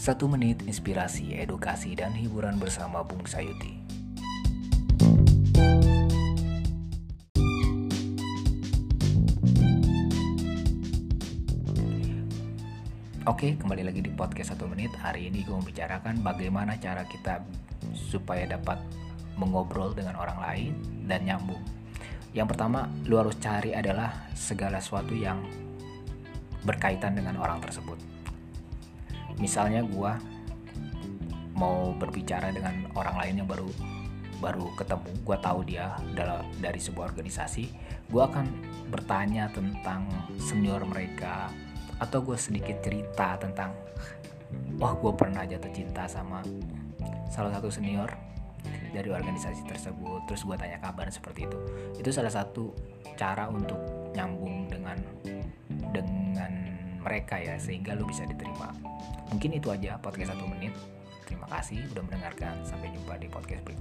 Satu menit inspirasi, edukasi, dan hiburan bersama Bung Sayuti. Oke, kembali lagi di podcast satu menit. Hari ini gue membicarakan bagaimana cara kita supaya dapat mengobrol dengan orang lain dan nyambung. Yang pertama, lu harus cari adalah segala sesuatu yang berkaitan dengan orang tersebut. Misalnya gue mau berbicara dengan orang lain yang baru baru ketemu, gue tahu dia adalah dari sebuah organisasi, gue akan bertanya tentang senior mereka atau gue sedikit cerita tentang, wah gue pernah jatuh cinta sama salah satu senior dari organisasi tersebut, terus gue tanya kabar seperti itu. Itu salah satu cara untuk nyambung dengan dengan mereka ya sehingga lu bisa diterima. Mungkin itu aja podcast satu menit. Terima kasih udah mendengarkan. Sampai jumpa di podcast berikutnya.